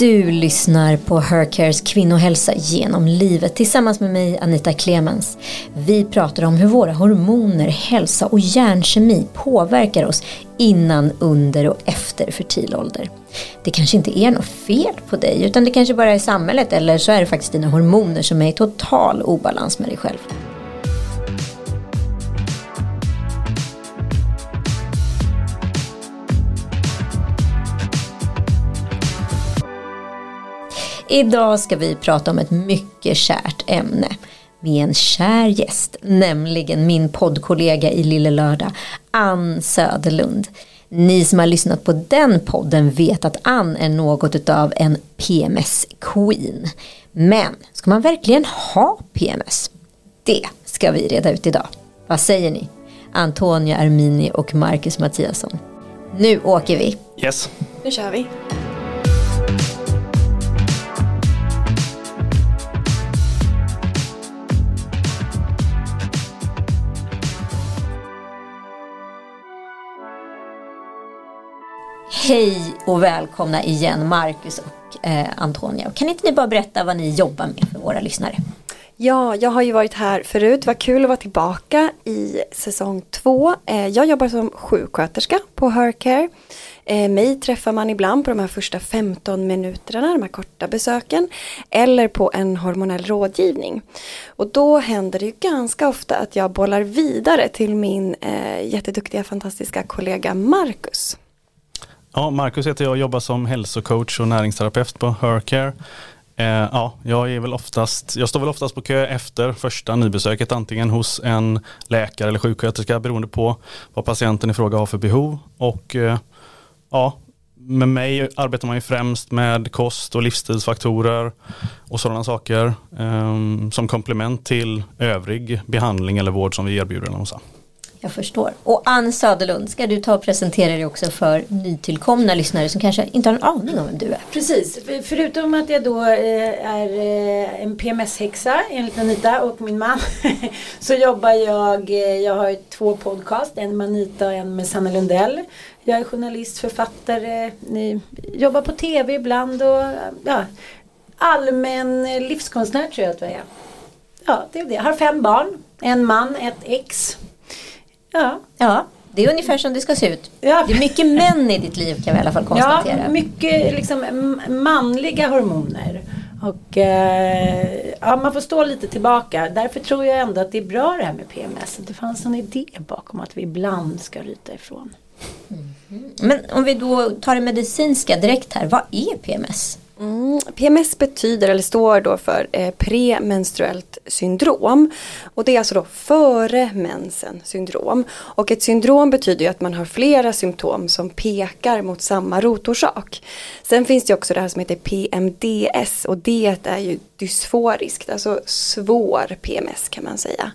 Du lyssnar på Hercares kvinnohälsa genom livet tillsammans med mig Anita Clemens. Vi pratar om hur våra hormoner, hälsa och hjärnkemi påverkar oss innan, under och efter fertil ålder. Det kanske inte är något fel på dig utan det kanske bara är samhället eller så är det faktiskt dina hormoner som är i total obalans med dig själv. Idag ska vi prata om ett mycket kärt ämne med en kär gäst, nämligen min poddkollega i Lille Lördag, Ann Söderlund. Ni som har lyssnat på den podden vet att Ann är något av en PMS-queen. Men ska man verkligen ha PMS? Det ska vi reda ut idag. Vad säger ni? Antonia Armini och Marcus Mattiasson. Nu åker vi. Yes. Nu kör vi. Hej och välkomna igen Marcus och eh, Antonia. Kan inte ni bara berätta vad ni jobbar med för våra lyssnare? Ja, jag har ju varit här förut. Vad kul att vara tillbaka i säsong två. Eh, jag jobbar som sjuksköterska på Hercare. Eh, mig träffar man ibland på de här första 15 minuterna, de här korta besöken. Eller på en hormonell rådgivning. Och då händer det ju ganska ofta att jag bollar vidare till min eh, jätteduktiga, fantastiska kollega Marcus. Ja, Marcus heter jag och jobbar som hälsocoach och näringsterapeut på Hercare. Eh, ja, jag, är väl oftast, jag står väl oftast på kö efter första nybesöket antingen hos en läkare eller sjuksköterska beroende på vad patienten i fråga har för behov. Och eh, ja, med mig arbetar man ju främst med kost och livsstilsfaktorer och sådana saker eh, som komplement till övrig behandling eller vård som vi erbjuder. Någonstans. Jag förstår. Och Ann Söderlund, ska du ta och presentera dig också för nytillkomna lyssnare som kanske inte har en aning om vem du är? Precis, förutom att jag då eh, är eh, en PMS-häxa enligt Anita och min man så jobbar jag, eh, jag har två podcast, en med Anita och en med Sanna Lundell. Jag är journalist, författare, jobbar på tv ibland och ja, allmän livskonstnär tror jag att jag är. Ja, det är det. Jag har fem barn, en man, ett ex Ja. ja. Det är ungefär som det ska se ut. Ja. Det är mycket män i ditt liv kan vi i alla fall konstatera. Ja, mycket liksom, manliga hormoner. Och eh, ja, man får stå lite tillbaka. Därför tror jag ändå att det är bra det här med PMS. Det fanns en idé bakom att vi ibland ska ryta ifrån. Mm. Men om vi då tar det medicinska direkt här. Vad är PMS? Mm, PMS betyder, eller står då för eh, premenstruellt syndrom. Och det är alltså då före mensen syndrom. Och ett syndrom betyder ju att man har flera symptom som pekar mot samma rotorsak. Sen finns det också det här som heter PMDS och det är ju dysforiskt, alltså svår PMS kan man säga.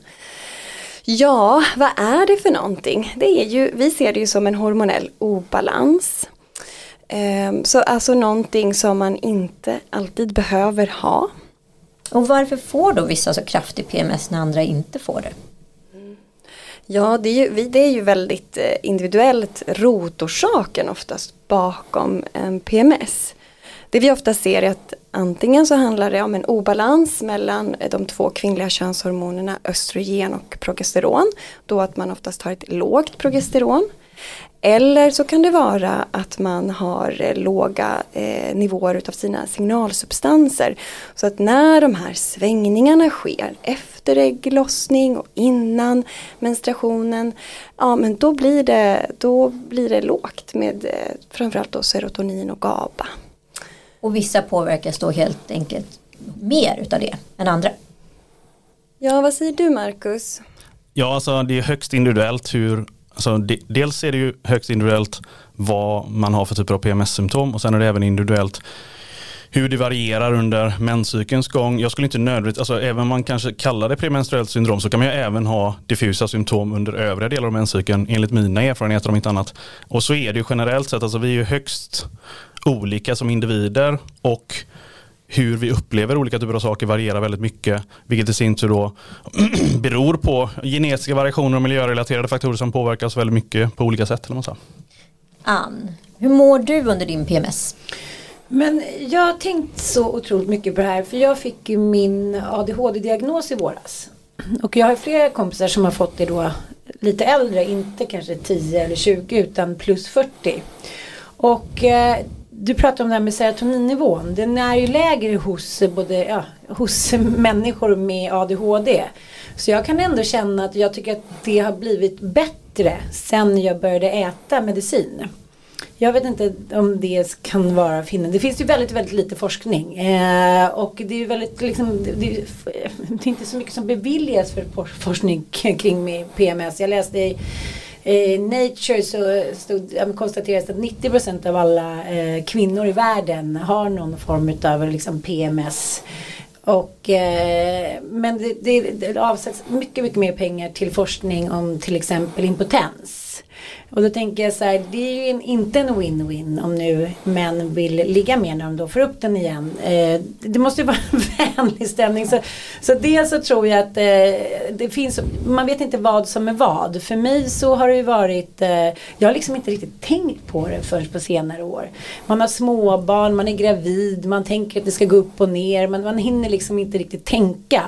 Ja, vad är det för någonting? Det är ju, vi ser det ju som en hormonell obalans. Ehm, så alltså någonting som man inte alltid behöver ha. Och varför får då vissa så kraftig PMS när andra inte får det? Ja, det är ju, det är ju väldigt eh, individuellt rotorsaken oftast bakom en PMS. Det vi ofta ser är att antingen så handlar det om en obalans mellan de två kvinnliga könshormonerna östrogen och progesteron. Då att man oftast har ett lågt progesteron. Eller så kan det vara att man har eh, låga eh, nivåer utav sina signalsubstanser. Så att när de här svängningarna sker efter ägglossning och innan menstruationen, ja men då blir det, då blir det lågt med eh, framförallt då serotonin och GABA. Och vissa påverkas då helt enkelt mer utav det än andra. Ja, vad säger du Marcus? Ja, alltså det är högst individuellt hur Alltså, de, dels är det ju högst individuellt vad man har för typer av PMS-symptom och sen är det även individuellt hur det varierar under menscykelns gång. Jag skulle inte nödvändigt, alltså även om man kanske kallar det premenstruellt syndrom så kan man ju även ha diffusa symptom under övriga delar av menscykeln enligt mina erfarenheter om inte annat. Och så är det ju generellt sett, alltså vi är ju högst olika som individer och hur vi upplever olika typer av saker varierar väldigt mycket. Vilket i sin tur då beror på genetiska variationer och miljörelaterade faktorer som påverkas väldigt mycket på olika sätt. Eller man Ann, hur mår du under din PMS? Men jag har tänkt så otroligt mycket på det här för jag fick ju min ADHD-diagnos i våras. Och jag har flera kompisar som har fått det då lite äldre, inte kanske 10 eller 20 utan plus 40. Och eh, du pratar om det här med serotoninnivån. Den är ju lägre hos, både, ja, hos människor med ADHD. Så jag kan ändå känna att jag tycker att det har blivit bättre sen jag började äta medicin. Jag vet inte om det kan vara finnen. Det finns ju väldigt, väldigt lite forskning. Eh, och det är ju väldigt, liksom, det, det, är inte så mycket som beviljas för forskning kring PMS. Jag läste i eh, Nature så stod, konstateras att 90% av alla eh, kvinnor i världen har någon form av liksom, PMS. Och, eh, men det, det, det avsätts mycket, mycket mer pengar till forskning om till exempel impotens. Och då tänker jag så här, det är ju en, inte en win-win om nu män vill ligga med när de då får upp den igen. Eh, det måste ju vara en vänlig stämning. Så, så dels så tror jag att eh, det finns, man vet inte vad som är vad. För mig så har det ju varit, eh, jag har liksom inte riktigt tänkt på det förrän på senare år. Man har småbarn, man är gravid, man tänker att det ska gå upp och ner, men man hinner liksom inte riktigt tänka.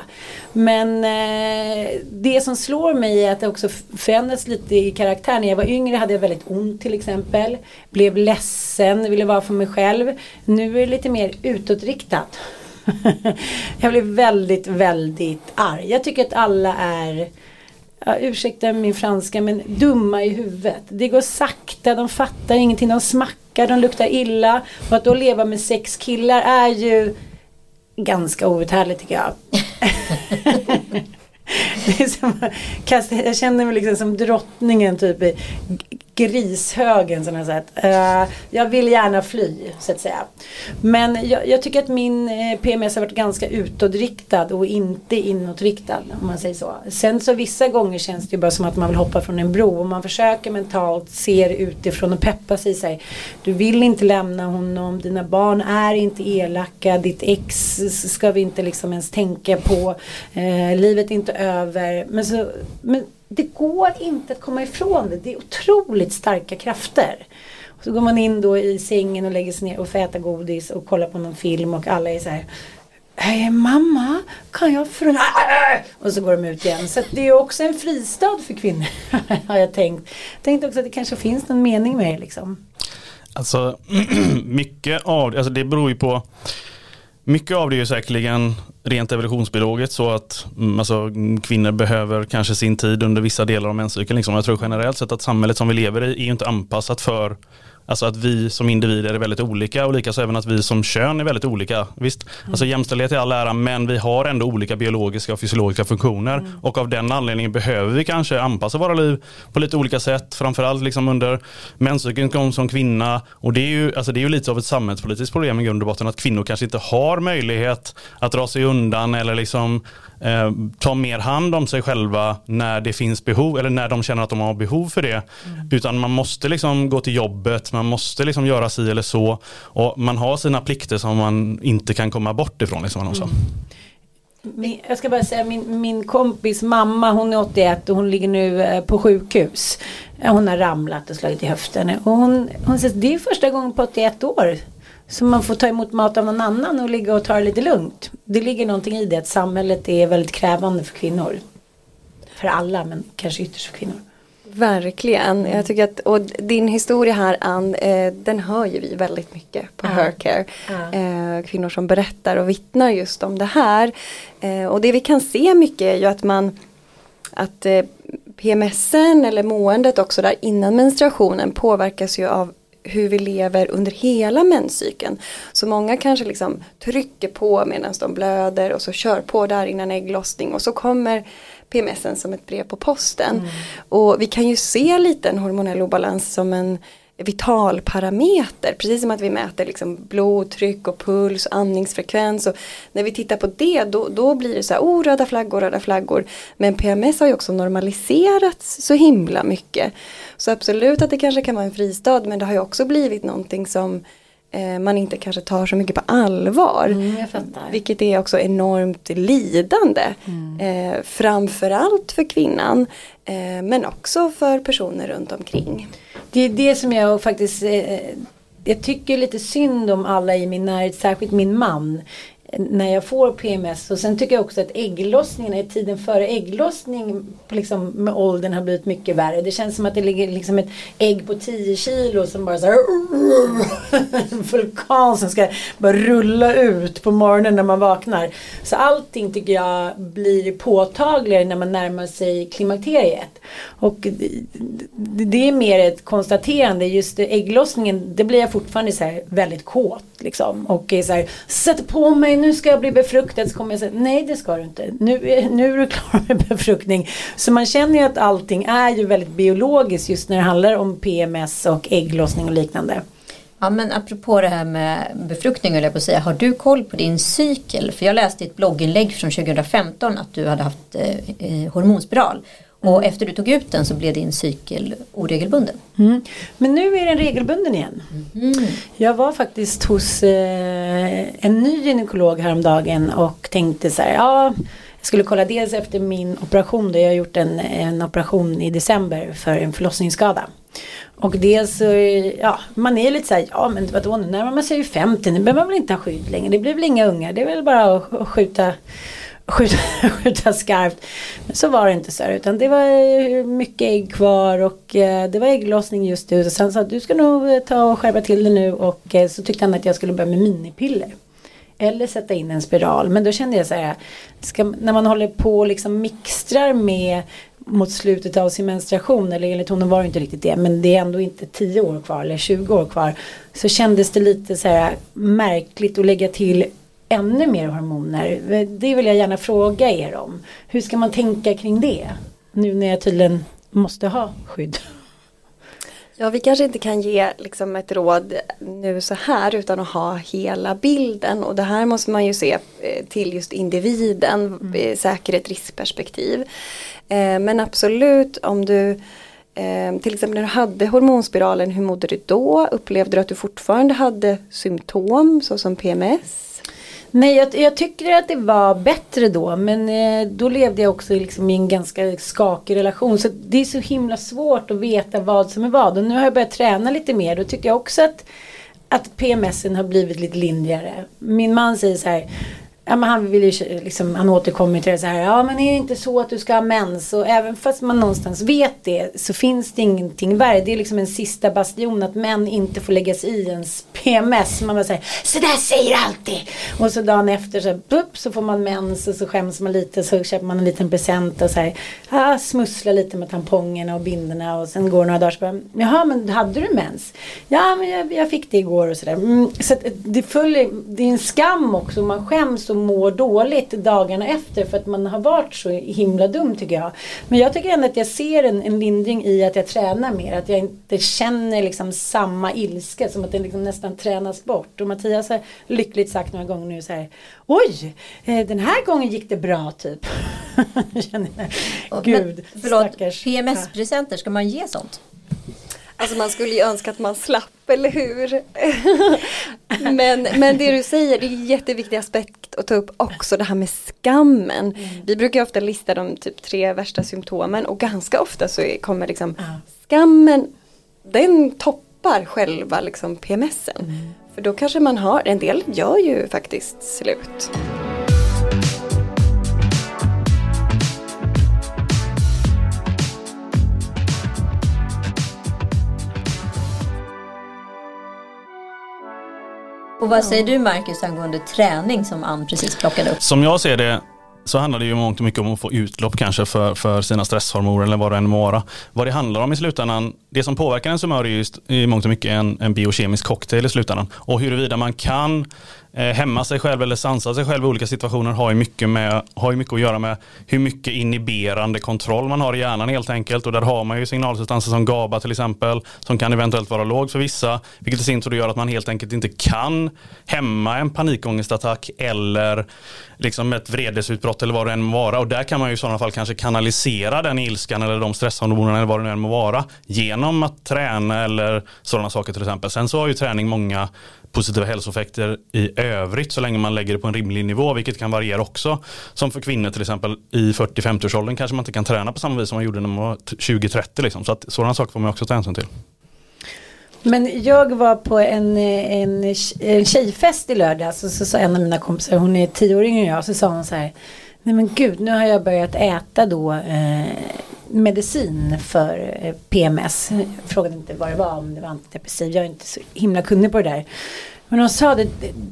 Men eh, det som slår mig är att det också förändras lite i karaktär. När jag var yngre hade jag väldigt ont till exempel. Blev ledsen, ville vara för mig själv. Nu är det lite mer utåtriktat. jag blev väldigt, väldigt arg. Jag tycker att alla är ja, ursäkta min franska, men dumma i huvudet. Det går sakta, de fattar ingenting, de smackar, de luktar illa. Och att då leva med sex killar är ju ganska outhärdligt tycker jag. det är som, jag känner mig liksom som drottningen typ i grishögen sådana jag. Uh, eh, jag vill gärna fly så att säga. Men jag, jag tycker att min eh, PMS har varit ganska utåtriktad och inte inåtriktad om man säger så. Sen så vissa gånger känns det ju bara som att man vill hoppa från en bro och man försöker mentalt se det utifrån och peppa sig. sig. Du vill inte lämna honom, dina barn är inte elaka, ditt ex ska vi inte liksom ens tänka på, uh, livet är inte över. Men, så, men det går inte att komma ifrån det. Det är otroligt starka krafter. Och så går man in då i sängen och lägger sig ner och får äta godis och kolla på någon film och alla är så här Hej mamma, kan jag få... Äh, äh, äh! Och så går de ut igen. Så det är också en fristad för kvinnor. har jag tänkt. Tänkt också att det kanske finns någon mening med det liksom. Alltså mycket av det, alltså det beror ju på mycket av det är ju säkerligen rent evolutionsbiologiskt så att mm, alltså, kvinnor behöver kanske sin tid under vissa delar av menscykeln. Liksom. Jag tror generellt sett att samhället som vi lever i är inte anpassat för Alltså att vi som individer är väldigt olika och likaså även att vi som kön är väldigt olika. Visst, mm. alltså jämställdhet är all ära men vi har ändå olika biologiska och fysiologiska funktioner mm. och av den anledningen behöver vi kanske anpassa våra liv på lite olika sätt. Framförallt liksom under menscykeln som kvinna och det är, ju, alltså det är ju lite av ett samhällspolitiskt problem i grund och botten att kvinnor kanske inte har möjlighet att dra sig undan eller liksom eh, ta mer hand om sig själva när det finns behov eller när de känner att de har behov för det. Mm. Utan man måste liksom gå till jobbet, man måste liksom göra si eller så och man har sina plikter som man inte kan komma bort ifrån. Liksom, mm. Min, jag ska bara säga min, min kompis mamma hon är 81 och hon ligger nu eh, på sjukhus. Hon har ramlat och slagit i höften. Och hon, hon säger det är första gången på 81 år så man får ta emot mat av någon annan och ligga och ta det lite lugnt. Det ligger någonting i det att samhället är väldigt krävande för kvinnor. För alla men kanske ytterst för kvinnor. Verkligen. Jag tycker att, och din historia här Ann, eh, den hör ju vi väldigt mycket på ja. Hercare. Ja. Eh, kvinnor som berättar och vittnar just om det här. Eh, och det vi kan se mycket är ju att man att eh, PMSen eller måendet också där innan menstruationen påverkas ju av hur vi lever under hela menscykeln. Så många kanske liksom trycker på medan de blöder och så kör på där innan ägglossning och så kommer PMSen som ett brev på posten. Mm. Och vi kan ju se lite en hormonell obalans som en vitalparameter. Precis som att vi mäter liksom blodtryck och puls och andningsfrekvens. Och när vi tittar på det då, då blir det så här, oh röda flaggor, röda flaggor. Men PMS har ju också normaliserats så himla mycket. Så absolut att det kanske kan vara en fristad men det har ju också blivit någonting som eh, man inte kanske tar så mycket på allvar. Mm, vilket är också enormt lidande. Mm. Eh, framförallt för kvinnan eh, men också för personer runt omkring. Det är det som jag faktiskt eh, eh, jag tycker lite synd om alla i min närhet, särskilt min man när jag får PMS. Och sen tycker jag också att ägglossningen, i tiden före ägglossning liksom med åldern har blivit mycket värre. Det känns som att det ligger liksom ett ägg på 10 kilo som bara så här en vulkan som ska bara rulla ut på morgonen när man vaknar. Så allting tycker jag blir påtagligare när man närmar sig klimakteriet. Och det är mer ett konstaterande. Just ägglossningen, det blir jag fortfarande så här väldigt kåt liksom. Och är så här, sätter på mig nu ska jag bli befruktad. Så kommer jag säga, nej det ska du inte. Nu, är, nu är du klar med befruktning. Så man känner ju att allting är ju väldigt biologiskt just när det handlar om PMS och ägglossning och liknande. Ja men apropå det här med befruktning jag på att säga, har du koll på din cykel? För jag läste i ett blogginlägg från 2015 att du hade haft eh, eh hormonspiral. Och efter du tog ut den så blev din cykel oregelbunden. Mm. Men nu är den regelbunden igen. Mm. Jag var faktiskt hos eh, en ny gynekolog häromdagen och tänkte så här, ja jag skulle kolla dels efter min operation då jag har gjort en, en operation i december för en förlossningsskada. Och dels så, ja, man är lite så här, ja men vadå nu närmar man sig ju 50, nu behöver man väl inte ha skydd längre, det blir väl inga ungar, det är väl bara att skjuta skjuta, skjuta skarpt. Men så var det inte så här. utan det var eh, mycket ägg kvar och eh, det var ägglossning just nu. Så sen sa att du ska nog eh, ta och skärpa till det nu och eh, så tyckte han att jag skulle börja med minipiller. Eller sätta in en spiral. Men då kände jag så här, ska, när man håller på och liksom mixtrar med mot slutet av sin menstruation, eller enligt honom var det inte riktigt det, men det är ändå inte 10 år kvar eller 20 år kvar. Så kändes det lite så här märkligt att lägga till ännu mer hormoner. Det vill jag gärna fråga er om. Hur ska man tänka kring det? Nu när jag tydligen måste ha skydd. Ja, vi kanske inte kan ge liksom ett råd nu så här utan att ha hela bilden och det här måste man ju se eh, till just individen, mm. Eh, säkerhet, riskperspektiv. Eh, men absolut om du till exempel när du hade hormonspiralen, hur mådde du då? Upplevde du att du fortfarande hade symptom såsom PMS? Nej, jag, jag, tycker att det var bättre då. Men eh, då levde jag också liksom i en ganska skakig relation. Så det är så himla svårt att veta vad som är vad. Och nu har jag börjat träna lite mer. Då tycker jag också att, att PMSen har blivit lite lindrigare. Min man säger så här ja, men han, vill ju, liksom, han återkommer till det så här. Ja men är det inte så att du ska ha mens? Och även fast man någonstans vet det så finns det ingenting värre. Det är liksom en sista bastion att män inte får lägga sig i ens PMS. Man bara säger så där säger alltid. Och så dagen efter så, bup, så får man mens och så skäms man lite. Så köper man en liten present och så här, Ah, smusslar lite med tampongerna och binderna. Och sen går några dagar så bara, jaha men hade du mens? Ja men jag, jag fick det igår och sådär. Mm, så det följer, det är en skam också. Man skäms och mår dåligt dagarna efter för att man har varit så himla dum tycker jag. Men jag tycker ändå att jag ser en, en lindring i att jag tränar mer. Att jag inte känner liksom samma ilska som att den liksom nästan tränas bort. Och Mattias har lyckligt sagt några gånger nu så här Oj, eh, den här gången gick det bra typ. Känner. Gud, Men, förlåt, PMS-presenter, ska man ge sånt? Alltså man skulle ju önska att man slapp, eller hur? men, men det du säger, det är en jätteviktig aspekt att ta upp också det här med skammen. Mm. Vi brukar ofta lista de typ tre värsta symptomen och ganska ofta så kommer liksom mm. skammen, den toppar själva liksom PMSen. Mm. För då kanske man har, en del gör ju faktiskt slut. Och vad säger du Marcus angående träning som Ann precis plockade upp? Som jag ser det så handlar det ju mångt och mycket om att få utlopp kanske för, för sina stresshormoner eller vad det än må vara. Vad det handlar om i slutändan, det som påverkar ens humör är just i mångt och mycket en, en biokemisk cocktail i slutändan. Och huruvida man kan Eh, hämma sig själv eller sansa sig själv i olika situationer har ju, mycket med, har ju mycket att göra med hur mycket inhiberande kontroll man har i hjärnan helt enkelt. Och där har man ju signalsubstanser som GABA till exempel som kan eventuellt vara låg för vissa. Vilket i sin tur gör att man helt enkelt inte kan hämma en panikångestattack eller liksom ett vredesutbrott eller vad det än må vara. Och där kan man ju i sådana fall kanske kanalisera den ilskan eller de stresshormonerna eller vad det nu än må vara genom att träna eller sådana saker till exempel. Sen så har ju träning många positiva hälsoeffekter i övrigt så länge man lägger det på en rimlig nivå vilket kan variera också. Som för kvinnor till exempel i 40-50-årsåldern kanske man inte kan träna på samma vis som man gjorde när man var 20-30 liksom. Så att sådana saker får man också ta hänsyn till. Men jag var på en, en, en tjejfest i lördags och så sa en av mina kompisar, hon är tio år yngre än jag, så sa hon så här Nej men gud, nu har jag börjat äta då eh, medicin för eh, PMS. Jag frågade inte vad det var, om det var antidepressiv. Jag är inte så himla kunnig på det där. Men hon sa det,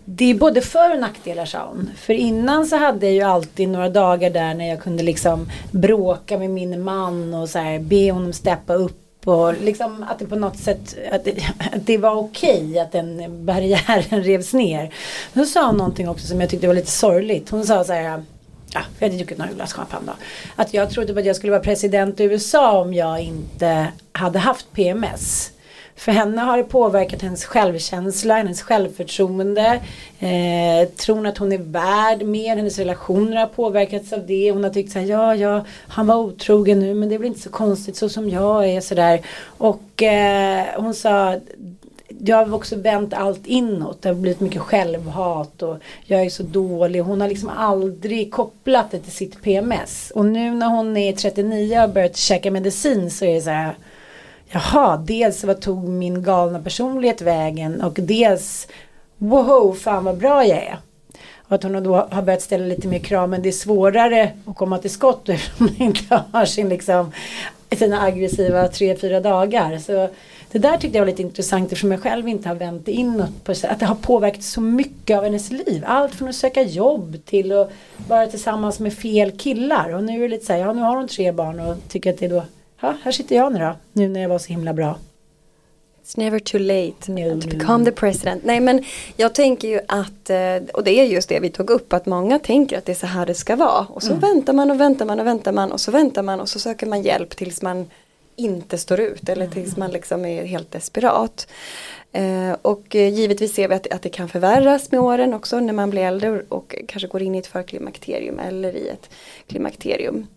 det är både för och nackdelar sa hon. För innan så hade jag ju alltid några dagar där när jag kunde liksom bråka med min man och så här, be honom steppa upp och liksom att det på något sätt att det, att det var okej okay att den barriären revs ner. Då sa hon någonting också som jag tyckte var lite sorgligt. Hon sa så här ja, jag hade druckit några glas champagne då. Att jag trodde att jag skulle vara president i USA om jag inte hade haft PMS. För henne har det påverkat hennes självkänsla, hennes självförtroende. Eh, tron att hon är värd mer, hennes relationer har påverkats av det. Hon har tyckt så här, ja, ja, han var otrogen nu men det är väl inte så konstigt så som jag är sådär. Och eh, hon sa, jag har också vänt allt inåt. Det har blivit mycket självhat och jag är så dålig. Hon har liksom aldrig kopplat det till sitt PMS. Och nu när hon är 39 och har börjat käka medicin så är det så här Jaha, dels vad tog min galna personlighet vägen och dels wow, fan vad bra jag är. Och att hon då har börjat ställa lite mer krav men det är svårare att komma till skott eftersom hon inte har sin liksom, sina aggressiva tre, fyra dagar. Så det där tyckte jag var lite intressant eftersom jag själv inte har vänt inåt. På, att det har påverkat så mycket av hennes liv. Allt från att söka jobb till att vara tillsammans med fel killar. Och nu är det lite så här, ja nu har hon tre barn och tycker att det är då, ja här sitter jag nu då. Nu när jag var så himla bra. It's never too late no, to become the president. Nej men jag tänker ju att, eh, och det är just det vi tog upp, att många tänker att det är så här det ska vara. Och så mm. väntar man och väntar man och väntar man och så väntar man och så söker man hjälp tills man inte står ut eller tills man liksom är helt desperat. Eh, och eh, givetvis ser vi att, att det kan förvärras med åren också när man blir äldre och kanske går in i ett förklimakterium eller i ett klimakterium.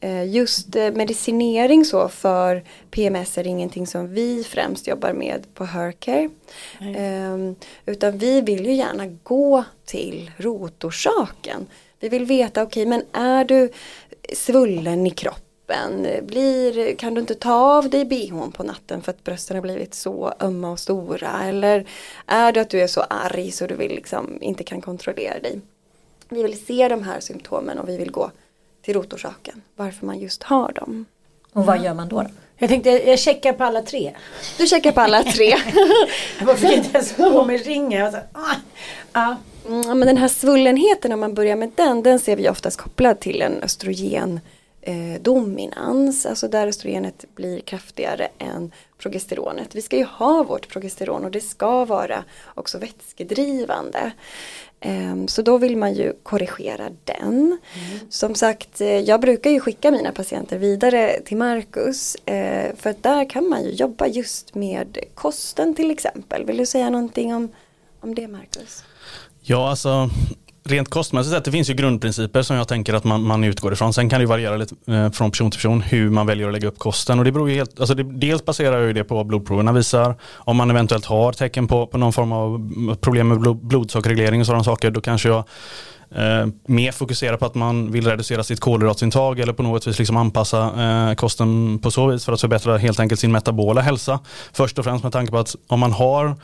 Eh, just eh, medicinering så för PMS är ingenting som vi främst jobbar med på Hercare. Mm. Utan vi vill ju gärna gå till rotorsaken. Vi vill veta, okej okay, men är du svullen i kroppen kroppen? Blir, kan du inte ta av dig bhn på natten för att brösten har blivit så ömma och stora? Eller är det att du är så arg så du vill liksom inte kan kontrollera dig? Vi vill se de här symptomen och vi vill gå till rotorsaken. Varför man just har dem. Och vad gör man då? då? Jag tänkte jag checkar på alla tre. Du checkar på alla tre. jag fick inte ens på mig ringen. Så, ah, ah. Mm, men den här svullenheten om man börjar med den, den ser vi oftast kopplad till en östrogen eh, dominans, alltså där östrogenet blir kraftigare än progesteronet. Vi ska ju ha vårt progesteron och det ska vara också vätskedrivande. Eh, så då vill man ju korrigera den. Mm. Som sagt, eh, jag brukar ju skicka mina patienter vidare till Marcus eh, för att där kan man ju jobba just med kosten till exempel. Vill du säga någonting om, om det Marcus? Ja, alltså rent kostmässigt sett, det finns ju grundprinciper som jag tänker att man, man utgår ifrån. Sen kan det variera lite eh, från person till person hur man väljer att lägga upp kosten. Och det beror ju helt, alltså det, dels baserar ju det på vad blodproverna visar. Om man eventuellt har tecken på, på någon form av problem med blod, blodsockerreglering och sådana saker, då kanske jag eh, mer fokuserar på att man vill reducera sitt kolhydratsintag eller på något vis liksom anpassa eh, kosten på så vis för att förbättra helt enkelt sin metabola hälsa. Först och främst med tanke på att om man har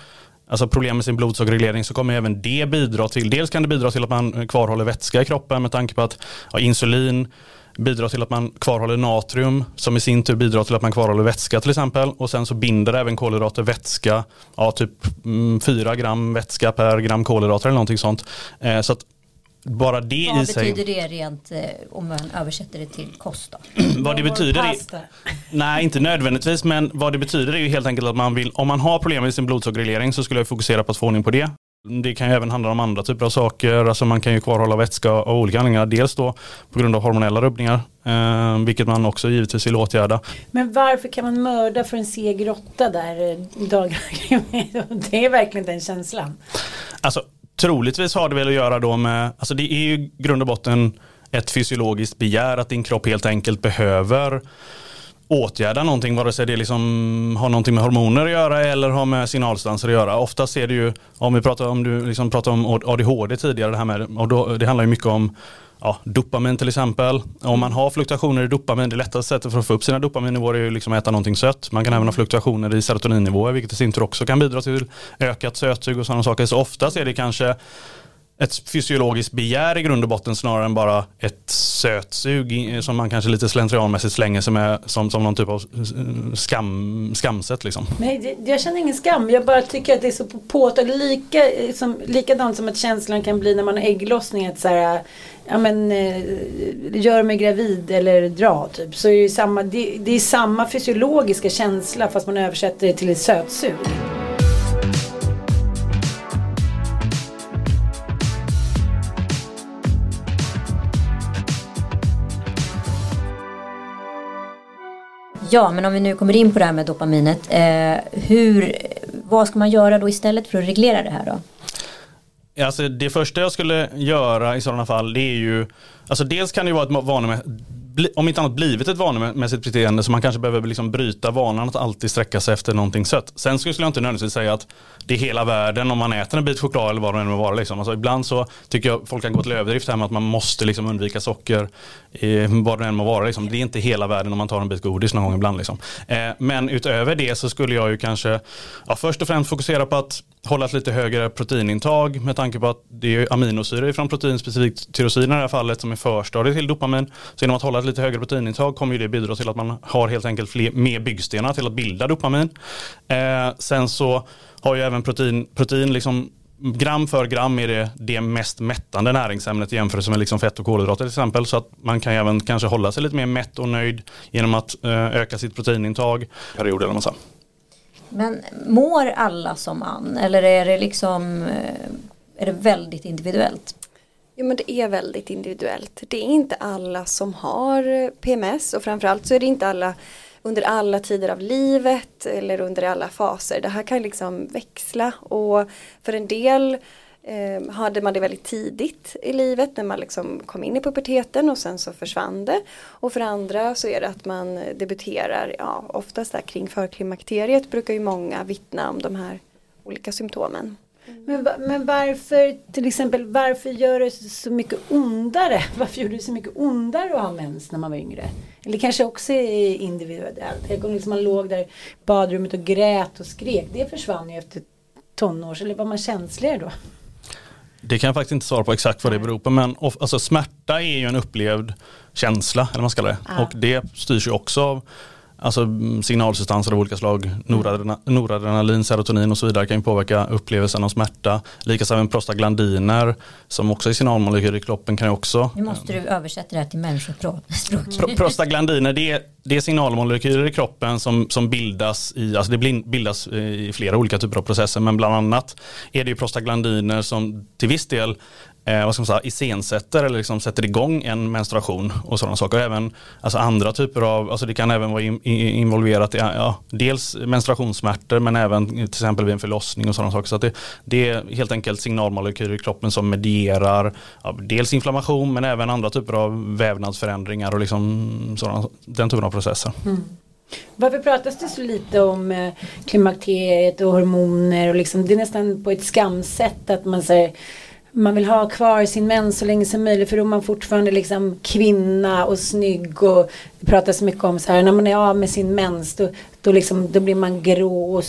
alltså problem med sin blodsockerreglering så kommer även det bidra till, dels kan det bidra till att man kvarhåller vätska i kroppen med tanke på att ja, insulin bidrar till att man kvarhåller natrium som i sin tur bidrar till att man kvarhåller vätska till exempel och sen så binder även kolhydrater vätska, ja typ mm, 4 gram vätska per gram kolhydrater eller någonting sånt. Eh, så att bara det Vad i sig. Vad betyder det rent eh, om man översätter det till kost? vad det betyder är, Nej, inte nödvändigtvis, men vad det betyder är ju helt enkelt att man vill, om man har problem med sin blodsockerreglering så skulle jag fokusera på att få ordning på det. Det kan ju även handla om andra typer av saker, alltså man kan ju kvarhålla vätska av olika anledningar. Dels då på grund av hormonella rubbningar, eh, vilket man också givetvis vill åtgärda. Men varför kan man mörda för en seg råtta där eh, dagarna Det är verkligen den känslan. Alltså Troligtvis har det väl att göra då med, alltså det är ju grund och botten ett fysiologiskt begär att din kropp helt enkelt behöver åtgärda någonting, vare sig det liksom har någonting med hormoner att göra eller har med signalstanser att göra. Oftast är det ju, om vi pratar om, du liksom pratar om ADHD tidigare, det här med, och då, det handlar ju mycket om ja, dopamin till exempel. Om man har fluktuationer i dopamin, det lättaste sättet för att få upp sina dopaminnivåer är ju liksom att äta någonting sött. Man kan även ha fluktuationer i serotoninnivåer vilket i sin tur också kan bidra till ökat sötsug och sådana saker. Så oftast är det kanske ett fysiologiskt begär i grund och botten snarare än bara ett sötsug som man kanske lite slentrianmässigt slänger sig med som, som någon typ av skam, skamset. Liksom. Nej, jag känner ingen skam. Jag bara tycker att det är så påtagligt. Lika, som, likadant som att känslan kan bli när man har ägglossning. Att så här, ja, men, eh, gör mig gravid eller dra typ. Så är det, samma, det, det är samma fysiologiska känsla fast man översätter det till ett sötsug. Ja, men om vi nu kommer in på det här med dopaminet. Eh, hur, vad ska man göra då istället för att reglera det här då? Alltså det första jag skulle göra i sådana fall det är ju, alltså dels kan det ju vara ett vanemässigt om inte annat blivit ett vanemässigt beteende så man kanske behöver liksom bryta vanan att alltid sträcka sig efter någonting sött. Sen skulle jag inte nödvändigtvis säga att det är hela världen om man äter en bit choklad eller vad det än må vara. Liksom. Alltså ibland så tycker jag folk kan gå till överdrift här med att man måste liksom undvika socker eh, vad det än må vara. Liksom. Det är inte hela världen om man tar en bit godis någon gång ibland. Liksom. Eh, men utöver det så skulle jag ju kanske ja, först och främst fokusera på att hålla ett lite högre proteinintag med tanke på att det är aminosyror från protein, specifikt tyrosin i det här fallet, som är förstadiet till dopamin. Så genom att hålla ett lite högre proteinintag kommer det bidra till att man har helt enkelt fler, mer byggstenar till att bilda dopamin. Eh, sen så har ju även protein, protein liksom gram för gram är det det mest mättande näringsämnet i jämförelse med liksom fett och kolhydrater till exempel. Så att man kan även kanske hålla sig lite mer mätt och nöjd genom att eh, öka sitt proteinintag period eller massa. Men mår alla som Ann eller är det liksom eh, är det väldigt individuellt? Jo men det är väldigt individuellt. Det är inte alla som har eh, PMS och framförallt så är det inte alla under alla tider av livet eller under alla faser. Det här kan liksom växla och för en del eh, hade man det väldigt tidigt i livet när man liksom kom in i puberteten och sen så försvann det. Och för andra så är det att man debuterar, ja oftast där kring förklimakteriet brukar ju många vittna om de här olika symptomen. Men, men varför till exempel varför gör det så mycket ondare? Varför gjorde det så mycket ondare att ha mens när man var yngre? Eller kanske också individuellt. Tänk om liksom man låg där i badrummet och grät och skrek. Det försvann ju efter tonårs. Eller var man känsligare då? Det kan jag faktiskt inte svara på exakt vad det beror på men alltså, smärta är ju en upplevd känsla eller vad man ska det. Ah. Och det styrs ju också av Alltså mm, signalsubstanser av olika slag, noradrenalin, serotonin och så vidare kan ju påverka upplevelsen av smärta. Likaså även prostaglandiner som också är signalmolekyler i kroppen kan ju också. Nu måste du översätta det här till människospråk. Pro prostaglandiner det är, det är signalmolekyler i kroppen som, som bildas i, alltså det bildas i flera olika typer av processer men bland annat är det ju prostaglandiner som till viss del eh, vad ska man säga, iscensätter eller liksom sätter igång en menstruation och sådana saker. Och även alltså andra typer av, alltså det kan även vara in, involverat i ja, dels menstruationssmärtor men även till exempel vid en förlossning och sådana saker. Så det, det, är helt enkelt signalmolekyler i kroppen som medierar ja, dels inflammation men även andra typer av vävnadsförändringar och liksom sådana, den typen av processer. Mm. Varför pratas det så lite om eh, klimakteriet och hormoner och liksom, det är nästan på ett skamsätt att man säger man vill ha kvar sin mens så länge som möjligt för då är man fortfarande liksom kvinna och snygg och det pratas mycket om så här när man är av med sin mens då, då, liksom, då blir man grå och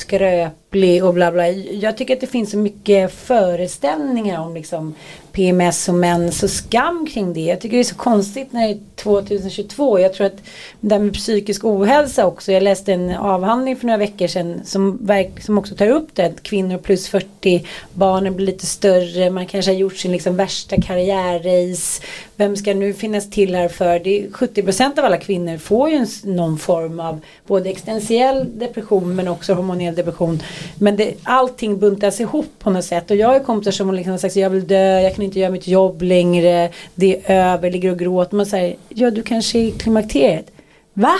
skröplig och bla bla. Jag tycker att det finns så mycket föreställningar om liksom PMS och mens och skam kring det. Jag tycker det är så konstigt när det är 2022. Jag tror att det här med psykisk ohälsa också. Jag läste en avhandling för några veckor sedan som, som också tar upp det. Att kvinnor plus 40, barnen blir lite större, man kanske har gjort sin liksom värsta karriärrace. Vem ska nu finnas till här för? Det är 70% av alla kvinnor får ju någon form av både existentiell depression men också hormonell depression. Men det, allting buntas ihop på något sätt. Och jag har kompisar som liksom har sagt jag vill dö, jag kan inte göra mitt jobb längre, det är över, ligger och gråter. Man säger, ja du kanske är i klimakteriet. Va?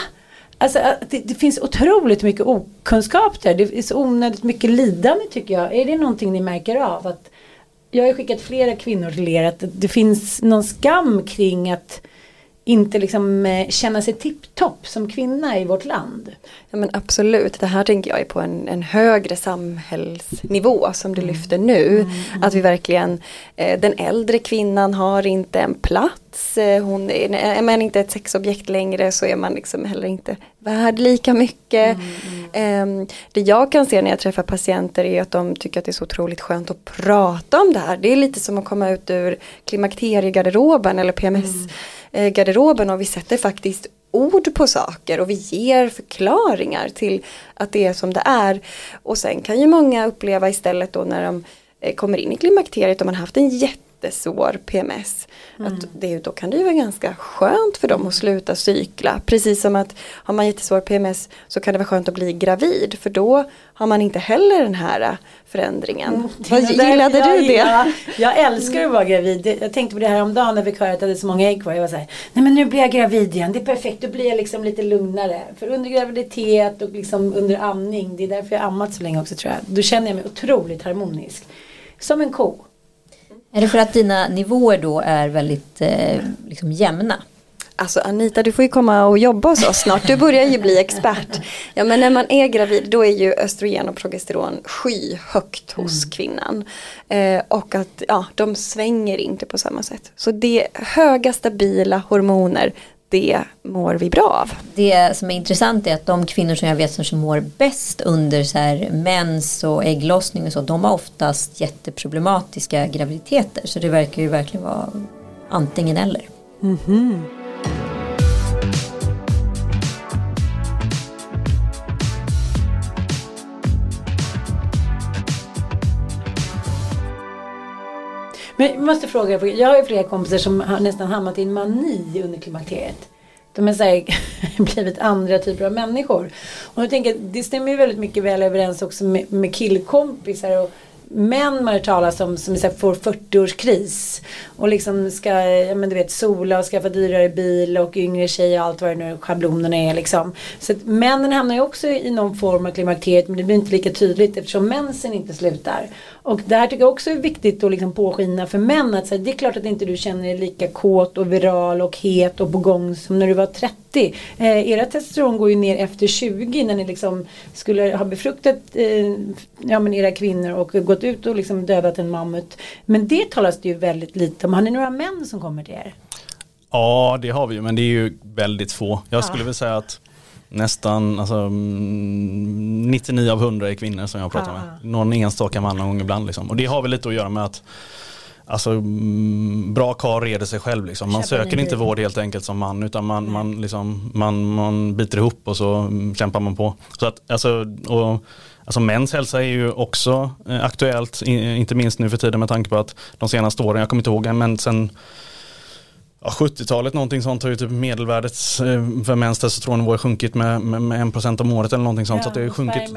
Alltså äh, det, det, finns otroligt mycket okunskap där. Det är så onödigt mycket lidande tycker jag. Är det någonting ni märker av? Att jag har skickat flera kvinnor till er att det finns någon skam kring att inte liksom eh, känna sig tipptopp som kvinna i vårt land. Ja men absolut, det här tänker jag är på en, en högre samhällsnivå som du mm. lyfter nu. Mm, mm. Att vi verkligen, eh, den äldre kvinnan har inte en plats, eh, hon är, är man inte ett sexobjekt längre så är man liksom heller inte värd lika mycket. Eh, det jag kan se när jag träffar patienter är att de tycker att det är så otroligt skönt att prata om det här. Det är lite som att komma ut ur klimakteriegarderoben eller PMS Eh, Eh, garderoben och vi sätter faktiskt ord på saker och vi ger förklaringar till att det är som det är. Och sen kan ju många uppleva istället då när de eh, kommer in i klimakteriet och man haft en jätte jättesvår PMS. Mm. Att det, då kan det ju vara ganska skönt för dem att sluta cykla. Precis som att har man jättesvår PMS så kan det vara skönt att bli gravid. För då har man inte heller den här äh, förändringen. Mm, Vad gillade jag, du det? Jag, jag älskar att vara gravid. Jag tänkte på det här om dagen när vi höra att jag hade så många ägg kvar. Jag var så här, nej men nu blir jag gravid igen. Det är perfekt, då blir jag liksom lite lugnare. För under graviditet och liksom under amning, det är därför jag ammat så länge också tror jag. Då känner jag mig otroligt harmonisk. Som en ko. Är det för att dina nivåer då är väldigt eh, liksom jämna? Alltså Anita, du får ju komma och jobba hos oss snart. Du börjar ju bli expert. Ja, men när man är gravid då är ju östrogen och progesteron skyhögt hos mm. kvinnan. Eh, och att ja, de svänger inte på samma sätt. Så det är höga stabila hormoner det mår vi bra av. Det som är intressant är att de kvinnor som jag vet som mår bäst under så här mens och ägglossning och så, de har oftast jätteproblematiska graviditeter. Så det verkar ju verkligen vara antingen eller. Mm -hmm. Men jag måste fråga, jag har ju flera kompisar som har nästan hamnat i en mani under klimakteriet. De har här, blivit andra typer av människor. Och jag tänker det stämmer ju väldigt mycket väl överens också med, med killkompisar och män man hör talas om som så här, får 40-årskris och liksom ska ja, men du vet, sola och skaffa dyrare bil och yngre tjej och allt vad det nu schablonerna är. Liksom. Så att männen hamnar ju också i någon form av klimakteriet men det blir inte lika tydligt eftersom mensen inte slutar. Och det här tycker jag också är viktigt att liksom påskina för män att här, det är klart att inte du känner dig lika kåt och viral och het och på gång som när du var 30. Eh, era testosteron går ju ner efter 20 när ni liksom skulle ha befruktat eh, ja, men era kvinnor och gått ut och liksom dödat en mammut. Men det talas det ju väldigt lite om. Har ni några män som kommer till er? Ja det har vi ju men det är ju väldigt få. Jag skulle vilja säga att nästan alltså, 99 mm, av 100 är kvinnor som jag pratar med. Någon enstaka man någon gång ibland. Liksom. Och det har väl lite att göra med att Alltså mm, bra kar reder sig själv liksom. Man söker inte vård helt enkelt som man utan man, man, liksom, man, man biter ihop och så mm, kämpar man på. Så att, alltså, och, alltså mäns hälsa är ju också eh, aktuellt, inte minst nu för tiden med tanke på att de senaste åren, jag kommer inte ihåg, men sen ja, 70-talet någonting sånt har ju typ medelvärdet eh, för mäns testosteronnivåer sjunkit med, med, med 1% om året eller någonting sånt. Ja, så det har sjunkit.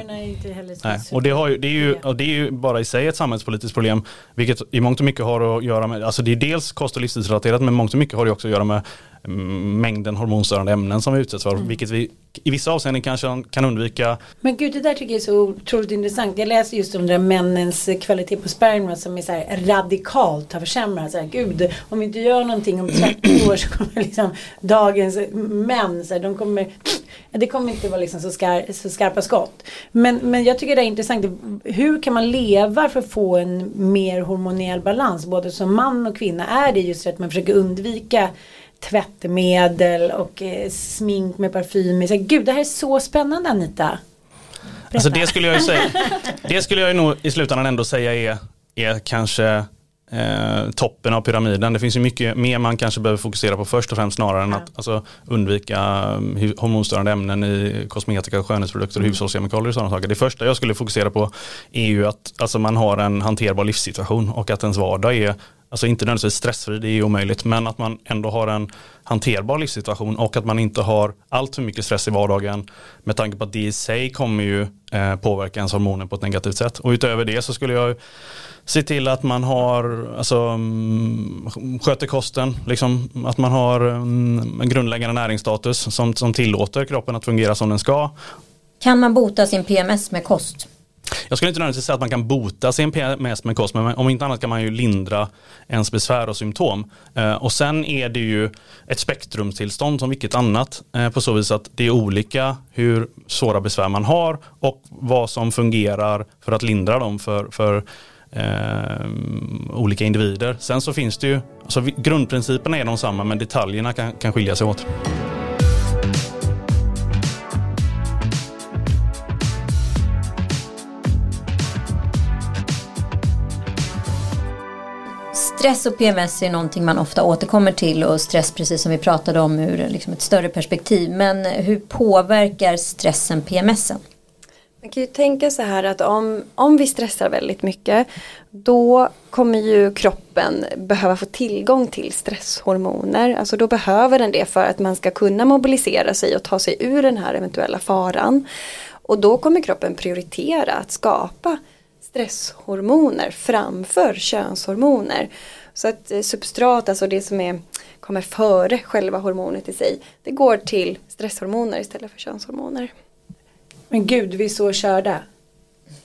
Nej. Och det, har ju, det, är ju, och det är ju bara i sig ett samhällspolitiskt problem. Vilket i mångt och mycket har att göra med, alltså det är dels kost och livsstilsrelaterat men mångt och mycket har det också att göra med mängden hormonstörande ämnen som vi utsätts för. Mm. Vilket vi i vissa avseenden kanske kan undvika. Men gud det där tycker jag är så otroligt intressant. Jag läser just om det där männens kvalitet på sperma som är så här radikalt har försämrats. Gud om vi inte gör någonting om 30 år så kommer liksom dagens män, så här, de kommer det kommer inte vara liksom så, skar, så skarpa skott. Men, men jag tycker det är intressant. Hur kan man leva för att få en mer hormonell balans? Både som man och kvinna. Är det just att man försöker undvika tvättmedel och eh, smink med parfym. Så, Gud, det här är så spännande Anita. Alltså det skulle jag ju säga, det skulle jag ju nog i slutändan ändå säga är, är kanske eh, toppen av pyramiden. Det finns ju mycket mer man kanske behöver fokusera på först och främst snarare än att alltså, undvika um, hormonstörande ämnen i kosmetika, skönhetsprodukter och mm. hushållskemikalier och sådana saker. Det första jag skulle fokusera på är ju att alltså, man har en hanterbar livssituation och att ens vardag är alltså inte nödvändigtvis stressfri, det är omöjligt, men att man ändå har en hanterbar livssituation och att man inte har allt för mycket stress i vardagen med tanke på att det i sig kommer ju eh, påverka ens hormoner på ett negativt sätt. Och utöver det så skulle jag se till att man har, alltså mm, sköter kosten, liksom, att man har mm, en grundläggande näringsstatus som, som tillåter kroppen att fungera som den ska. Kan man bota sin PMS med kost? Jag skulle inte nödvändigtvis säga att man kan bota sin PMS med kost, men om inte annat kan man ju lindra ens besvär och symptom. Eh, och sen är det ju ett spektrumtillstånd som vilket annat eh, på så vis att det är olika hur svåra besvär man har och vad som fungerar för att lindra dem för, för eh, olika individer. Sen så finns det ju, alltså grundprinciperna är de samma men detaljerna kan, kan skilja sig åt. Stress och PMS är någonting man ofta återkommer till och stress precis som vi pratade om ur liksom ett större perspektiv. Men hur påverkar stressen PMSen? Man kan ju tänka så här att om, om vi stressar väldigt mycket då kommer ju kroppen behöva få tillgång till stresshormoner. Alltså då behöver den det för att man ska kunna mobilisera sig och ta sig ur den här eventuella faran. Och då kommer kroppen prioritera att skapa stresshormoner framför könshormoner. Så att eh, substrat, alltså det som är, kommer före själva hormonet i sig, det går till stresshormoner istället för könshormoner. Men gud, vi är så körda.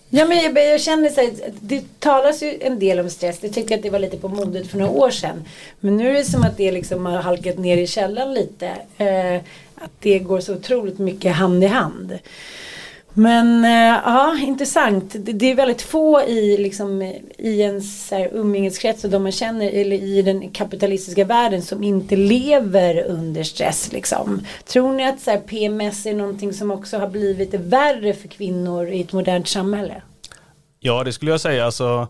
Ja, men jag, jag känner så här, det talas ju en del om stress. Det tyckte jag att det var lite på modet för några år sedan. Men nu är det som att det liksom har halkat ner i källan lite. Eh, att det går så otroligt mycket hand i hand. Men eh, ja, intressant. Det, är väldigt få i, liksom, i ens umgängeskrets och de man känner eller i den kapitalistiska världen som inte lever under stress. Liksom. Tror ni att så här, PMS är någonting som också har blivit värre för kvinnor i ett modernt samhälle? Ja, det skulle jag säga. Alltså,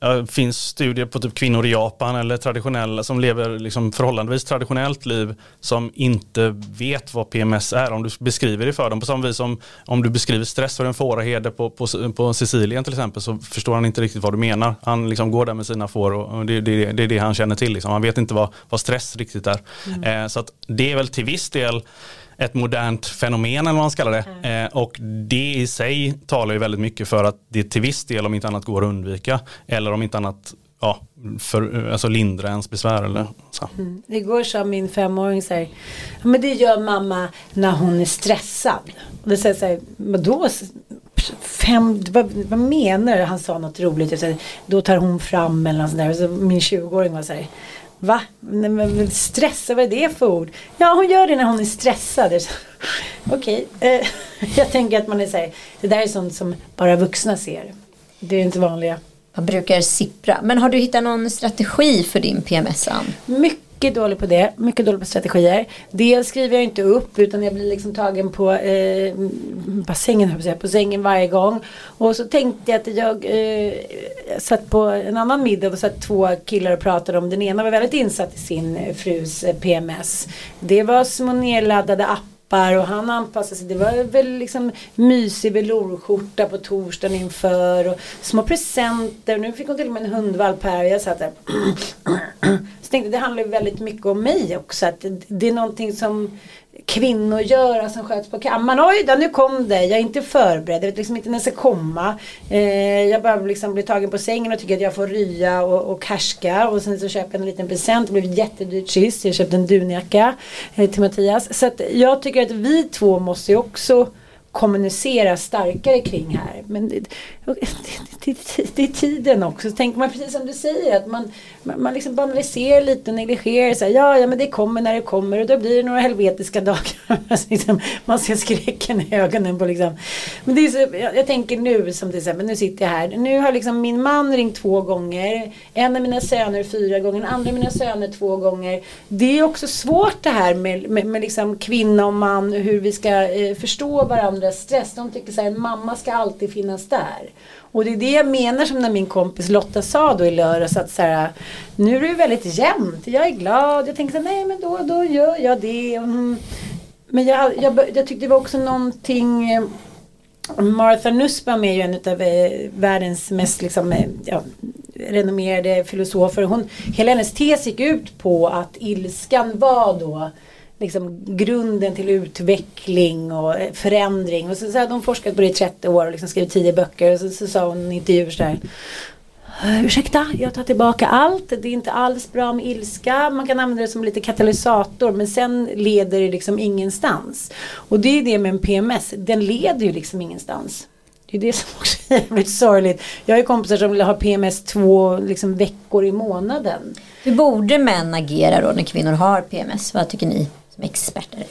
det finns studier på typ kvinnor i Japan eller traditionella som lever liksom förhållandevis traditionellt liv som inte vet vad PMS är om du beskriver det för dem. På samma vis som om du beskriver stress för en fåraherde på, på, på Sicilien till exempel så förstår han inte riktigt vad du menar. Han liksom går där med sina får och det, det, det är det han känner till. Liksom. Han vet inte vad, vad stress riktigt är. Mm. Eh, så att det är väl till viss del ett modernt fenomen eller vad man ska kalla det. Mm. Eh, och det i sig talar ju väldigt mycket för att det till viss del om inte annat går att undvika. Eller om inte annat ja, för, alltså lindra ens besvär eller så. Mm. Igår sa min femåring så här, men det gör mamma när hon är stressad. Och då säger jag så här, vadå? Fem, vad, vad menar du? Han sa något roligt. Jag sa, då tar hon fram eller något sånt där. Och så min 20-åring var så här, Va? Men stressa, vad är det för ord? Ja, hon gör det när hon är stressad. Okej, okay. eh, jag tänker att man är så här, det där är sånt som bara vuxna ser. Det är inte vanliga. Man brukar sippra. Men har du hittat någon strategi för din PMS? Mycket mycket dålig på det. Mycket dålig på strategier. Dels skriver jag inte upp utan jag blir liksom tagen på eh, bassängen, på sängen varje gång. Och så tänkte jag att jag eh, satt på en annan middag och satt två killar och pratade om. Den ena var väldigt insatt i sin frus eh, PMS. Det var små nedladdade appar appar och han anpassade sig. Det var väl liksom mysig velourskjorta på torsdagen inför och små presenter. Nu fick hon till och med en hundvalp här och jag satt där. Så tänkte det handlar ju väldigt mycket om mig också. Att det är någonting som kvinnogöra som sköts på kammaren. Oj då, nu kom det. Jag är inte förberedd. Jag vet liksom inte när det ska komma. Eh, jag bara liksom blir tagen på sängen och tycker att jag får rya och, och härska. Och sen så köper jag en liten present. Det blev jättedyrt sist. Jag köpte en dunjacka eh, till Mattias. Så att jag tycker att vi två måste ju också kommunicera starkare kring här. Men det, det, det, det är tiden också. Så tänker man precis som du säger att man, man, man liksom banaliserar lite och negligerar. Så här, ja, ja, men det kommer när det kommer och då blir det några helvetiska dagar. Alltså, liksom, man ser skräcken i ögonen på liksom. Men det är så, jag, jag tänker nu som till exempel, nu sitter jag här. Nu har liksom min man ringt två gånger. En av mina söner fyra gånger, en andra av mina söner två gånger. Det är också svårt det här med, med, med liksom kvinna och man, hur vi ska eh, förstå varandras stress. De tycker så här, en mamma ska alltid finnas där. Och det är det jag menar som när min kompis Lotta sa då i lördags att så här, nu är det väldigt jämnt. Jag är glad. Jag tänker så här, nej men då, då gör jag det. Mm. Men jag, jag, jag tyckte det var också någonting eh, Martha Nussbaum är ju en av eh, världens mest liksom, eh, ja, renommerade filosofer. Hon, hela hennes tes gick ut på att ilskan var då liksom grunden till utveckling och eh, förändring. Och så, så hade hon forskat på det i 30 år och liksom skrivit 10 böcker. Och så, så sa hon i intervjuer så här. Eh, ursäkta, jag tar tillbaka allt. Det är inte alls bra med ilska. Man kan använda det som lite katalysator men sen leder det liksom ingenstans. Och det är det med en PMS. Den leder ju liksom ingenstans. Det är det som också är jävligt sorgligt. Jag har ju kompisar som har PMS två liksom, veckor i månaden. Hur borde män agera då när kvinnor har PMS? Vad tycker ni experter?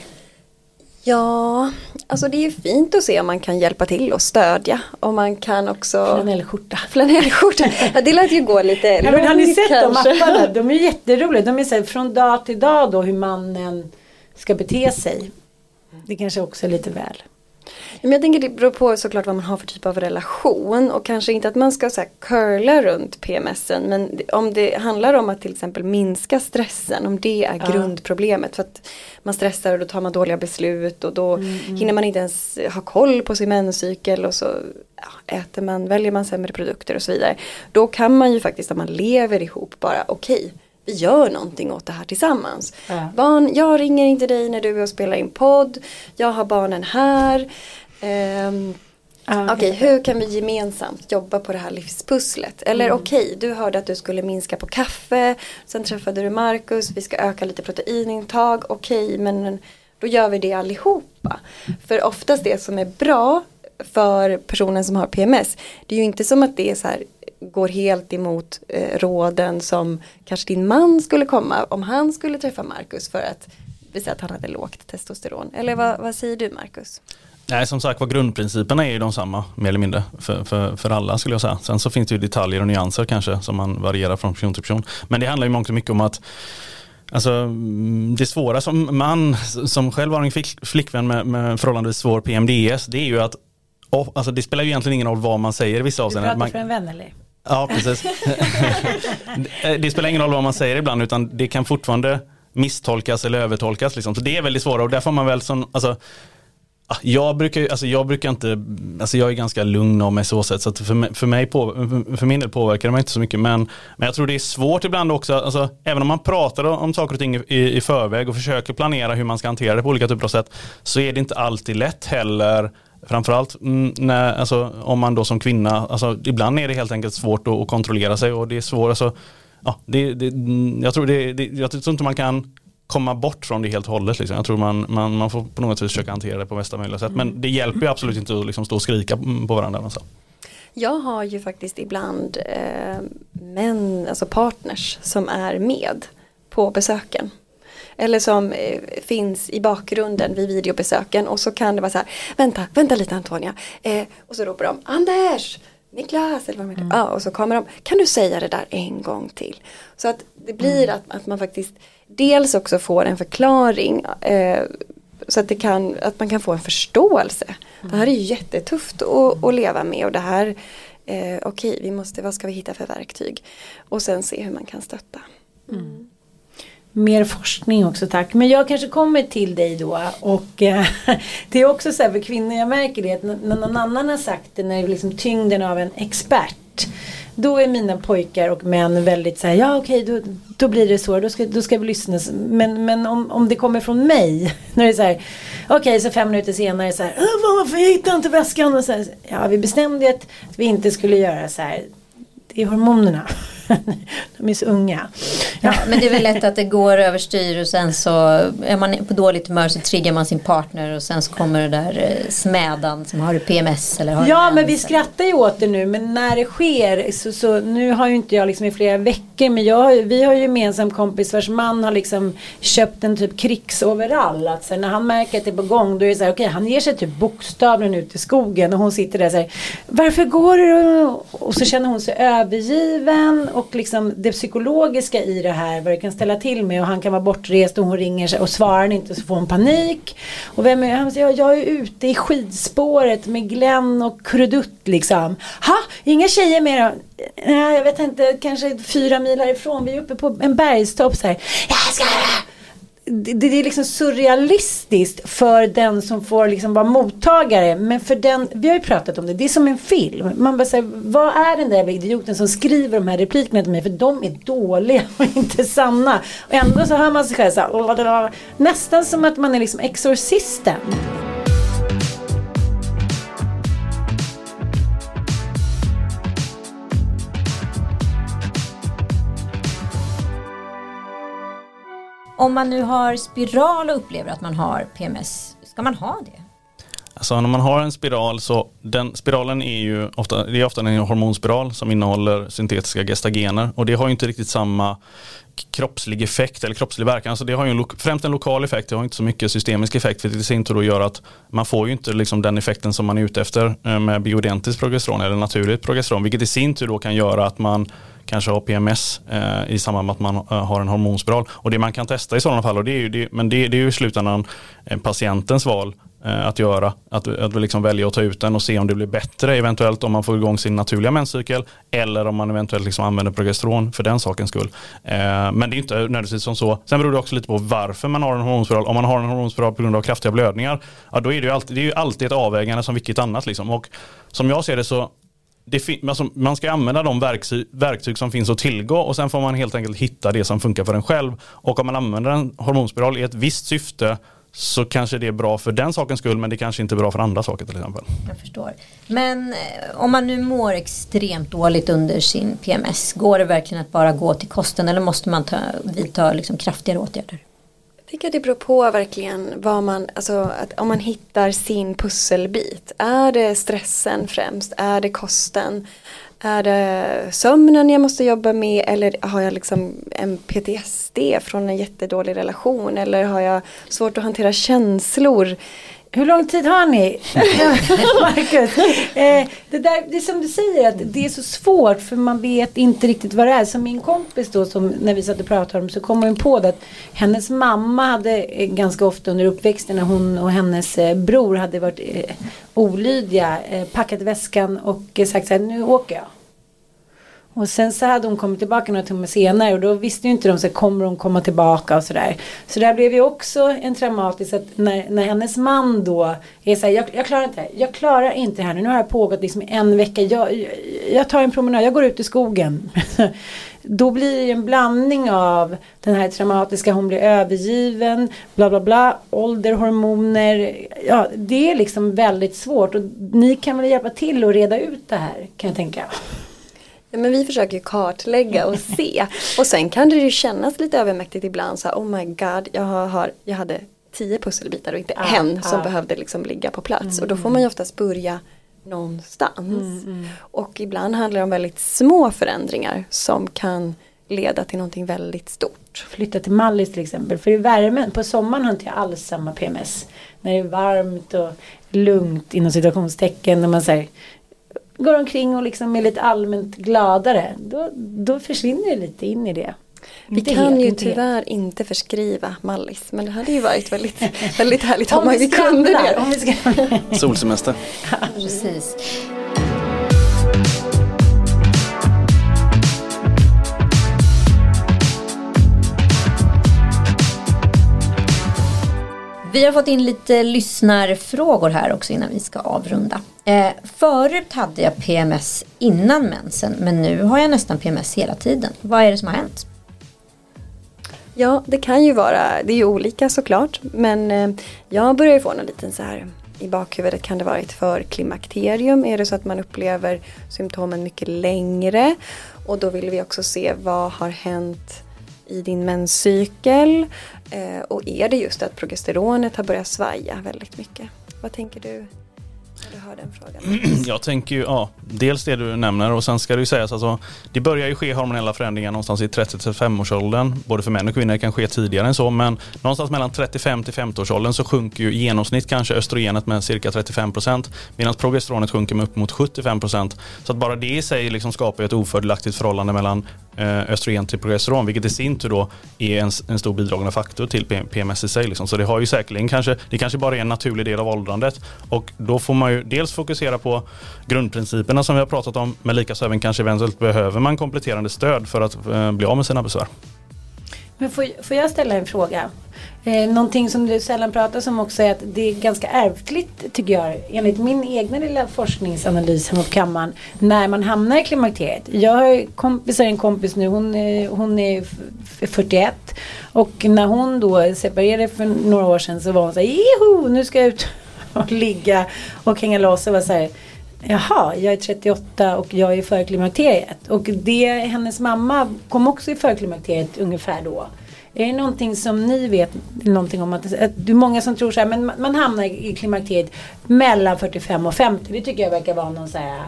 Ja, alltså det är ju fint att se om man kan hjälpa till och stödja. Och man kan också... Flanellskjorta. Flanellskjorta. Ja, det lät ju gå lite ja, men Har ni sett kanske. de mapparna? De är jätteroliga. De är så här, från dag till dag då hur mannen ska bete sig. Det kanske också är lite väl. Men jag tänker det beror på såklart vad man har för typ av relation och kanske inte att man ska så här curla runt PMSen men om det handlar om att till exempel minska stressen om det är Ja. grundproblemet för att man stressar och då tar man dåliga beslut och då Mm, mm. hinner man inte ens ha koll på sin menscykel och så ja, äter man, väljer man sämre produkter och så vidare. Då kan man ju faktiskt om man lever ihop bara okej vi gör någonting åt det här tillsammans. Ja. Barn, jag ringer inte dig när du och spelar in podd. Jag har barnen här. Ehm, Ja, Okej, hur kan vi gemensamt jobba på det här livspusslet? Eller Mm. okej, du hörde att du skulle minska på kaffe. Sen träffade du Marcus, vi ska öka lite proteinintag. Okej, men då gör vi det allihopa. För oftast det som är bra för personen som har PMS. Det är ju inte som att det är så här, går helt emot eh, råden som kanske din man skulle komma om han skulle träffa Marcus för att visa att han hade lågt testosteron. Eller vad, vad säger du Marcus? Nej, som sagt var grundprinciperna är ju de samma mer eller mindre för, för, för alla skulle jag säga. Sen så finns det ju detaljer och nyanser kanske som man varierar från person till person. Men det handlar ju mångt och mycket om att Alltså, mm, det svåra som man som själv har en flick, flickvän med, med förhållandevis svår PMDS det är ju att oh, alltså det spelar ju egentligen ingen roll vad man säger i vissa Du avseenden. pratar Man, för en vän eller? Ja, precis. Det- det spelar ingen roll vad man säger ibland utan det kan fortfarande misstolkas eller övertolkas. Liksom. Så det är väldigt svårt och där får man väl som, alltså, ah, jag brukar, alltså jag brukar inte, alltså jag är ganska lugn av mig så sätt så för, mig, för, mig på, för min del påverkar det mig inte så mycket men, men jag tror det är svårt ibland också, alltså, även om man pratar om saker och ting i, i förväg och försöker planera hur man ska hantera det på olika typer av sätt så är det inte alltid lätt heller Framförallt mm, när, alltså, om man då som kvinna, alltså, ibland är det helt enkelt svårt att, att kontrollera sig och det är svårt, alltså, ja, det, det, mm, jag, tror det, det, jag tror inte man kan komma bort från det helt och hållet. Liksom. Jag tror man, man, man får på något vis försöka hantera det på bästa möjliga sätt. Men det hjälper ju absolut inte att liksom stå och skrika mm, på varandra. Alltså. Jag har ju faktiskt ibland eh, män, alltså partners som är med på besöken. Eller som eh, finns i bakgrunden vid videobesöken och så kan det vara så här, vänta, vänta lite Antonia. Eh, och så ropar de, Anders, Niklas, eller vad de heter. Ja, och så kommer de, kan du säga det där en gång till? Så att det blir att, att man faktiskt dels också får en förklaring eh, så att, det kan, att man kan få en förståelse. Det här är ju jättetufft att, att leva med och det här, eh, okej, vi måste, vad ska vi hitta för verktyg? Och sen se hur man kan stötta. Mer forskning också tack. Men jag kanske kommer till dig då. Och eh, det är också så här för kvinnor, jag märker det att när någon annan har sagt det, när det är liksom tyngden av en expert. Då är mina pojkar och män väldigt så här, ja okej då, då blir det så, då ska, då ska vi lyssna. Men, men om, om det kommer från mig, när det är så här, okej så fem minuter senare så här, varför jag hittar inte väskan? Och så här, ja vi bestämde att vi inte skulle göra så här, det är hormonerna. De är så unga. Ja, men det är väl lätt att det går överstyr och sen så är man på dåligt humör så triggar man sin partner och sen så kommer det där eh, smädan som har PMS eller har Ja men vi skrattar ju åt det nu men när det sker så, så nu har ju inte jag liksom i flera veckor men jag, vi har ju gemensam kompis vars man har liksom köpt en typ krigsoverall. Att så när han märker att det är på gång då är det så här okej han ger sig typ bokstavligen ut i skogen och hon sitter där så här varför går du? Och så känner hon sig övergiven och liksom det psykologiska i det här vad det kan ställa till med och han kan vara bortrest och hon ringer sig och svarar han inte så får hon panik. Och vem är han? säger, Jag är ute i skidspåret med Glenn och Krudutt liksom. Ha? Inga tjejer med då? Nej, jag vet inte, kanske fyra mil härifrån. Vi är uppe på en bergstopp så här. Jag ska det, det är liksom surrealistiskt för den som får liksom vara mottagare. Men för den, vi har ju pratat om det, det är som en film. Man bara säger, vad är den där idioten som skriver de här replikerna till mig? För de är dåliga och inte sanna. Och ändå så hör man sig själv så här, nästan som att man är liksom exorcisten. Om man nu har spiral och upplever att man har PMS, ska man ha det? Alltså när man har en spiral så den spiralen är ju ofta, det är ofta en hormonspiral som innehåller syntetiska gestagener och det har ju inte riktigt samma kroppslig effekt eller kroppslig verkan. Alltså det har ju en, främst en lokal effekt, det har inte så mycket systemisk effekt för det i sin tur då gör att man får ju inte liksom den effekten som man är ute efter eh, med bioidentiskt progesteron eller naturligt progesteron vilket i sin tur då kan göra att man kanske har PMS eh, i samband med att man eh, har en hormonspiral. Och det man kan testa i sådana fall, och det är ju, det, men det, det är ju i slutändan eh, patientens val eh, att göra. Att, att liksom välja att ta ut den och se om det blir bättre eventuellt om man får igång sin naturliga menscykel eller om man eventuellt liksom använder progesteron för den sakens skull. Eh, men det är inte nödvändigtvis som så. Sen beror det också lite på varför man har en hormonspiral. Om man har en hormonspiral på grund av kraftiga blödningar, ja, då är det ju alltid, det är ju alltid ett avvägande som vilket annat. Liksom. Och som jag ser det så alltså, man ska använda de verktyg, verktyg, som finns att tillgå och sen får man helt enkelt hitta det som funkar för en själv. Och om man använder en hormonspiral i ett visst syfte så kanske det är bra för den sakens skull men det kanske inte är bra för andra saker till exempel. Jag förstår. Men eh, om man nu mår extremt dåligt under sin PMS, går det verkligen att bara gå till kosten eller måste man ta, vidta liksom kraftigare åtgärder? Jag tycker att det beror på verkligen vad man, alltså att om man hittar sin pusselbit. Är det stressen främst? Är det kosten? Är det sömnen jag måste jobba med eller har jag liksom en PTSD från en jättedålig relation eller har jag svårt att hantera känslor? Hur lång tid har ni? Marcus. Eh, det, där, det är som du säger att det är så svårt för man vet inte riktigt vad det är. Som min kompis då som när vi satt och pratade om så kom hon på det att hennes mamma hade eh, ganska ofta under uppväxten när hon och hennes eh, bror hade varit eh, olydiga eh, packat väskan och eh, sagt så här nu åker jag. Och sen så hade hon kommit tillbaka några timmar senare och då visste ju inte de så kommer hon komma tillbaka och sådär. Så där blev ju också en traumatisk att när, när hennes man då är såhär jag, jag klarar inte det här, jag klarar inte det här nu, nu har jag pågått liksom en vecka, jag, jag, jag tar en promenad, jag går ut i skogen. då blir det ju en blandning av den här traumatiska, hon blir övergiven, bla bla bla, ålder, hormoner. Ja, det är liksom väldigt svårt och ni kan väl hjälpa till att reda ut det här kan jag tänka. Men vi försöker kartlägga och se. Och sen kan det ju kännas lite övermäktigt ibland. Så här, oh my god, jag, har, jag hade tio pusselbitar och inte ah, en som ah. behövde liksom ligga på plats. Mm. Och då får man ju oftast börja någonstans. Mm, mm. Och ibland handlar det om väldigt små förändringar som kan leda till någonting väldigt stort. Flytta till Mallis till exempel. För i värmen, på sommaren har inte jag alls samma PMS. När det är varmt och lugnt inom situationstecken. När man säger går omkring och liksom är lite allmänt gladare. Då, då försvinner det lite in i det. Vi inte kan helt, ju inte tyvärr helt. inte förskriva Mallis men det hade ju varit väldigt, väldigt härligt om, om vi kunde det. Om vi ska... Solsemester. Precis. Vi har fått in lite lyssnarfrågor här också innan vi ska avrunda. Eh, förut hade jag PMS innan mensen men nu har jag nästan PMS hela tiden. Vad är det som har hänt? Ja, det kan ju vara, det är ju olika såklart. Men eh, jag börjar ju få någon liten så här i bakhuvudet kan det vara ett förklimakterium. Är det så att man upplever symptomen mycket längre och då vill vi också se vad har hänt i din menscykel eh, och är det just att progesteronet har börjat svaja väldigt mycket. Vad tänker du när du hör den frågan? Jag tänker ju, ja, dels det du nämner och sen ska det ju sägas alltså, det börjar ju ske hormonella förändringar någonstans i 30-35-årsåldern. Både för män och kvinnor det kan ske tidigare än så men någonstans mellan 35 till 50-årsåldern så sjunker ju i genomsnitt kanske östrogenet med cirka 35% medan progesteronet sjunker med upp mot 75%. Så att bara det i sig liksom skapar ett ofördelaktigt förhållande mellan Eh, östrogen till progesteron, vilket i sin tur då är en, en stor bidragande faktor till PMS i sig. Liksom. Så det har ju säkerligen kanske, det kanske bara är en naturlig del av åldrandet. Och då får man ju dels fokusera på grundprinciperna som vi har pratat om, men likaså även kanske eventuellt behöver man kompletterande stöd för att eh, bli av med sina besvär. Men får, får jag ställa en fråga? Eh, någonting som du sällan pratar om också är att det är ganska ärftligt tycker jag. Enligt min egna lilla forskningsanalys här på kammaren. När man hamnar i klimakteriet. Jag har kompisar, en kompis nu, hon, eh, hon är 41. Och när hon då separerade för några år sedan så var hon så här, Jeho, nu ska jag ut och ligga och hänga loss. Och var så här, Jaha, jag är 38 och jag är i förklimakteriet. Och det, hennes mamma kom också i förklimakteriet ungefär då. Är det någonting som ni vet någonting om? Att, att det är många som tror så här, men man, man hamnar i klimakteriet mellan 45 och 50. Det tycker jag verkar vara någon så här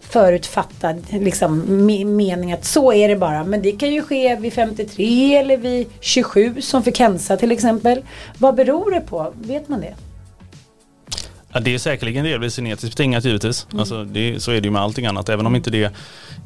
förutfattad liksom, me mening att så är det bara. Men det kan ju ske vid 53 eller vid 27 som för cancer till exempel. Vad beror det på? Vet man det? Ja, det är säkerligen delvis genetiskt betingat givetvis. Mm. Alltså det, så är det ju med allting annat. Även om inte det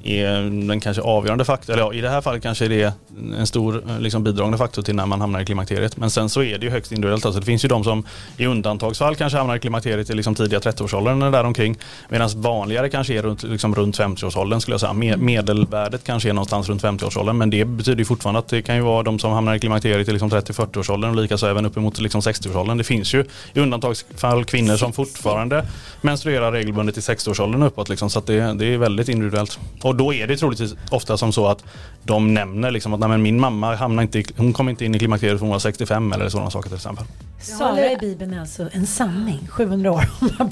är den kanske avgörande faktorn. Eller ja, i det här fallet kanske det är en stor liksom, bidragande faktor till när man hamnar i klimakteriet. Men sen så är det ju högst individuellt. Alltså det finns ju de som i undantagsfall kanske hamnar i klimakteriet i liksom tidiga 30-årsåldern eller däromkring. Medan vanligare kanske är runt, liksom, runt 50-årsåldern skulle jag säga. Medelvärdet kanske är någonstans runt 50-årsåldern. Men det betyder ju fortfarande att det kan ju vara de som hamnar i klimakteriet i liksom 30-40-årsåldern och likaså även uppemot liksom 60-årsåldern. Det finns ju i undantagsfall kvinnor som fortfarande menstruerar regelbundet i 60-årsåldern uppåt. Liksom, så det, det, är väldigt individuellt. Och då är det troligtvis ofta som så att de nämner liksom att nej, min mamma hamnar inte, hon kom inte in i klimakteriet för hon var 65 eller sådana saker till exempel. Sara i Bibeln är alltså en sanning, 700 år.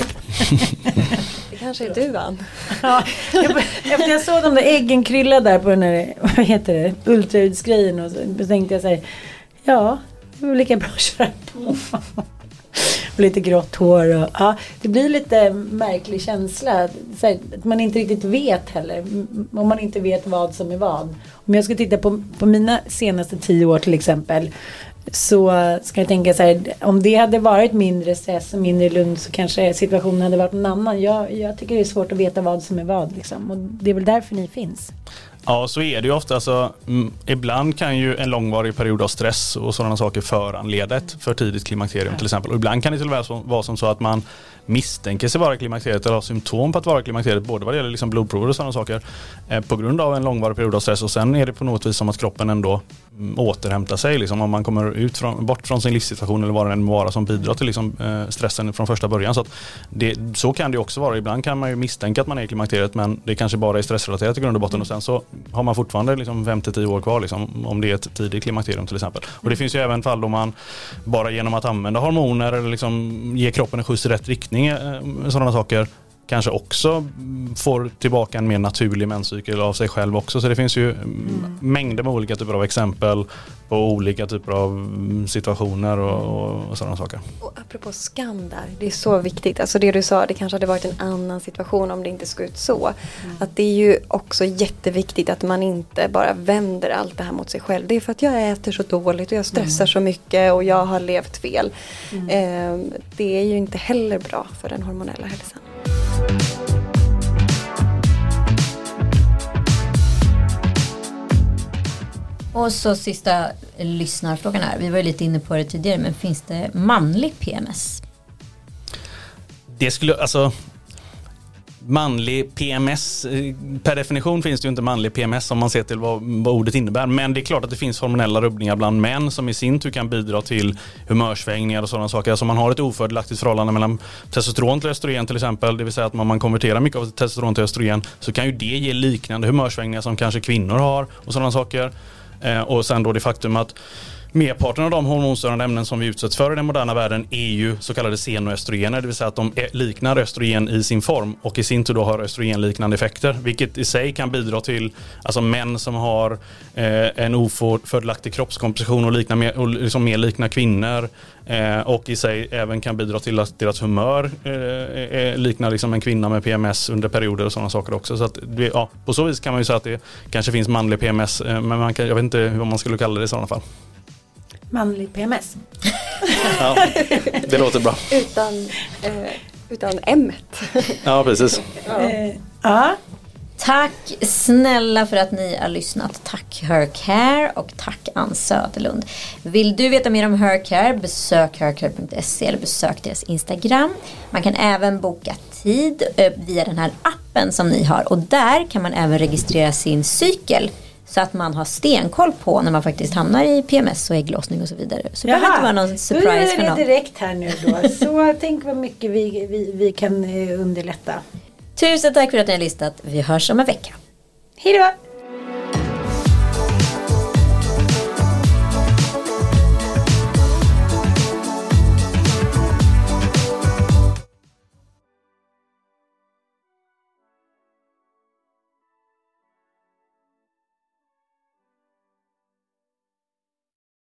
det kanske är du Ann. ja, efter jag såg de där äggen krylla där på den här, vad heter det, ultraljudsgrejen och så tänkte jag så här, ja, det var lika bra att köra på och lite grått hår. Och, ja, det blir lite märklig känsla. Här, att man inte riktigt vet heller. Om man inte vet vad som är vad. Om jag ska titta på, på mina senaste tio år till exempel. Så ska jag tänka så här, om det hade varit mindre stress och mindre lugn så kanske situationen hade varit en annan. Jag, jag tycker det är svårt att veta vad som är vad. Liksom. Och det är väl därför ni finns. Ja, så är det ju ofta. Alltså, mm, ibland kan ju en långvarig period av stress och sådana saker föranleda ett för tidigt klimakterium till exempel. Och ibland kan det till och med vara som så att man misstänker sig vara klimakteriet eller har symptom på att vara klimakteriet både vad det gäller liksom blodprover och sådana saker eh, på grund av en långvarig period av stress och sen är det på något vis som att kroppen ändå mm, återhämtar sig liksom, om man kommer ut från, bort från sin livssituation eller vad det än vara som bidrar till liksom, eh, stressen från första början. Så, det, så kan det också vara. Ibland kan man ju misstänka att man är i klimakteriet men det kanske bara är stressrelaterat i grund och botten och sen så har man fortfarande liksom 5-10 år kvar liksom, om det är ett tidigt klimakterium till exempel. Och det finns ju även fall då man bara genom att använda hormoner eller liksom ge kroppen en skjuts i rätt riktning riktning, eh, sådana saker kanske också får tillbaka en mer naturlig menscykel av sig själv också. Så det finns ju mm. mängder med olika typer av exempel på olika typer av situationer och, och sådana saker. Och apropå skam där, det är så viktigt. Alltså det du sa, det kanske hade varit en annan situation om det inte skulle ut så. Mm. Att det är ju också jätteviktigt att man inte bara vänder allt det här mot sig själv. Det är för att jag äter så dåligt och jag stressar mm. så mycket och jag har levt fel. Mm. Eh, det är ju inte heller bra för den hormonella hälsan. Och så sista lyssnarfrågan här. Vi var ju lite inne på det tidigare men finns det manlig PMS? Det skulle, alltså manlig PMS, eh, per definition finns det ju inte manlig PMS om man ser till vad, vad, ordet innebär. Men det är klart att det finns hormonella rubbningar bland män som i sin tur kan bidra till humörsvängningar och sådana saker. Alltså man har ett ofördelaktigt förhållande mellan testosteron till östrogen till exempel. Det vill säga att om man konverterar mycket av testosteron till östrogen så kan ju det ge liknande humörsvängningar som kanske kvinnor har och sådana saker. Eh, och sen då det faktum att Merparten av de hormonstörande ämnen som vi utsätts för i den moderna världen är ju så kallade xenoöstrogener, det vill säga att de liknar östrogen i sin form och i sin tur då har östrogenliknande effekter, vilket i sig kan bidra till alltså män som har eh, en ofördelaktig kroppskomposition och, liknar mer, och liksom mer liknar kvinnor eh, och i sig även kan bidra till att deras humör eh, eh liknar liksom en kvinna med PMS under perioder och sådana saker också. Så att, ja, på så vis kan man ju säga att det kanske finns manlig PMS, eh, men man kan, jag vet inte vad man skulle kalla det i sådana fall manlig PMS. ja, det låter bra. Utan, eh, utan M. ja, precis. Ja. Eh, ja. Tack snälla för att ni har lyssnat. Tack Hercare och tack Ann Söderlund. Vill du veta mer om Hercare besök hercare.se eller besök deras Instagram. Man kan även boka tid eh, via den här appen som ni har och där kan man även registrera sin cykel så att man har stenkoll på när man faktiskt hamnar i PMS och ägglossning och så vidare. Så det behöver inte vara någon surprise för någon. det direkt här nu då. Så tänk vad mycket vi, vi, vi kan eh, underlätta. Tusen tack för att ni har lyssnat. Vi hörs om en vecka. Hej då!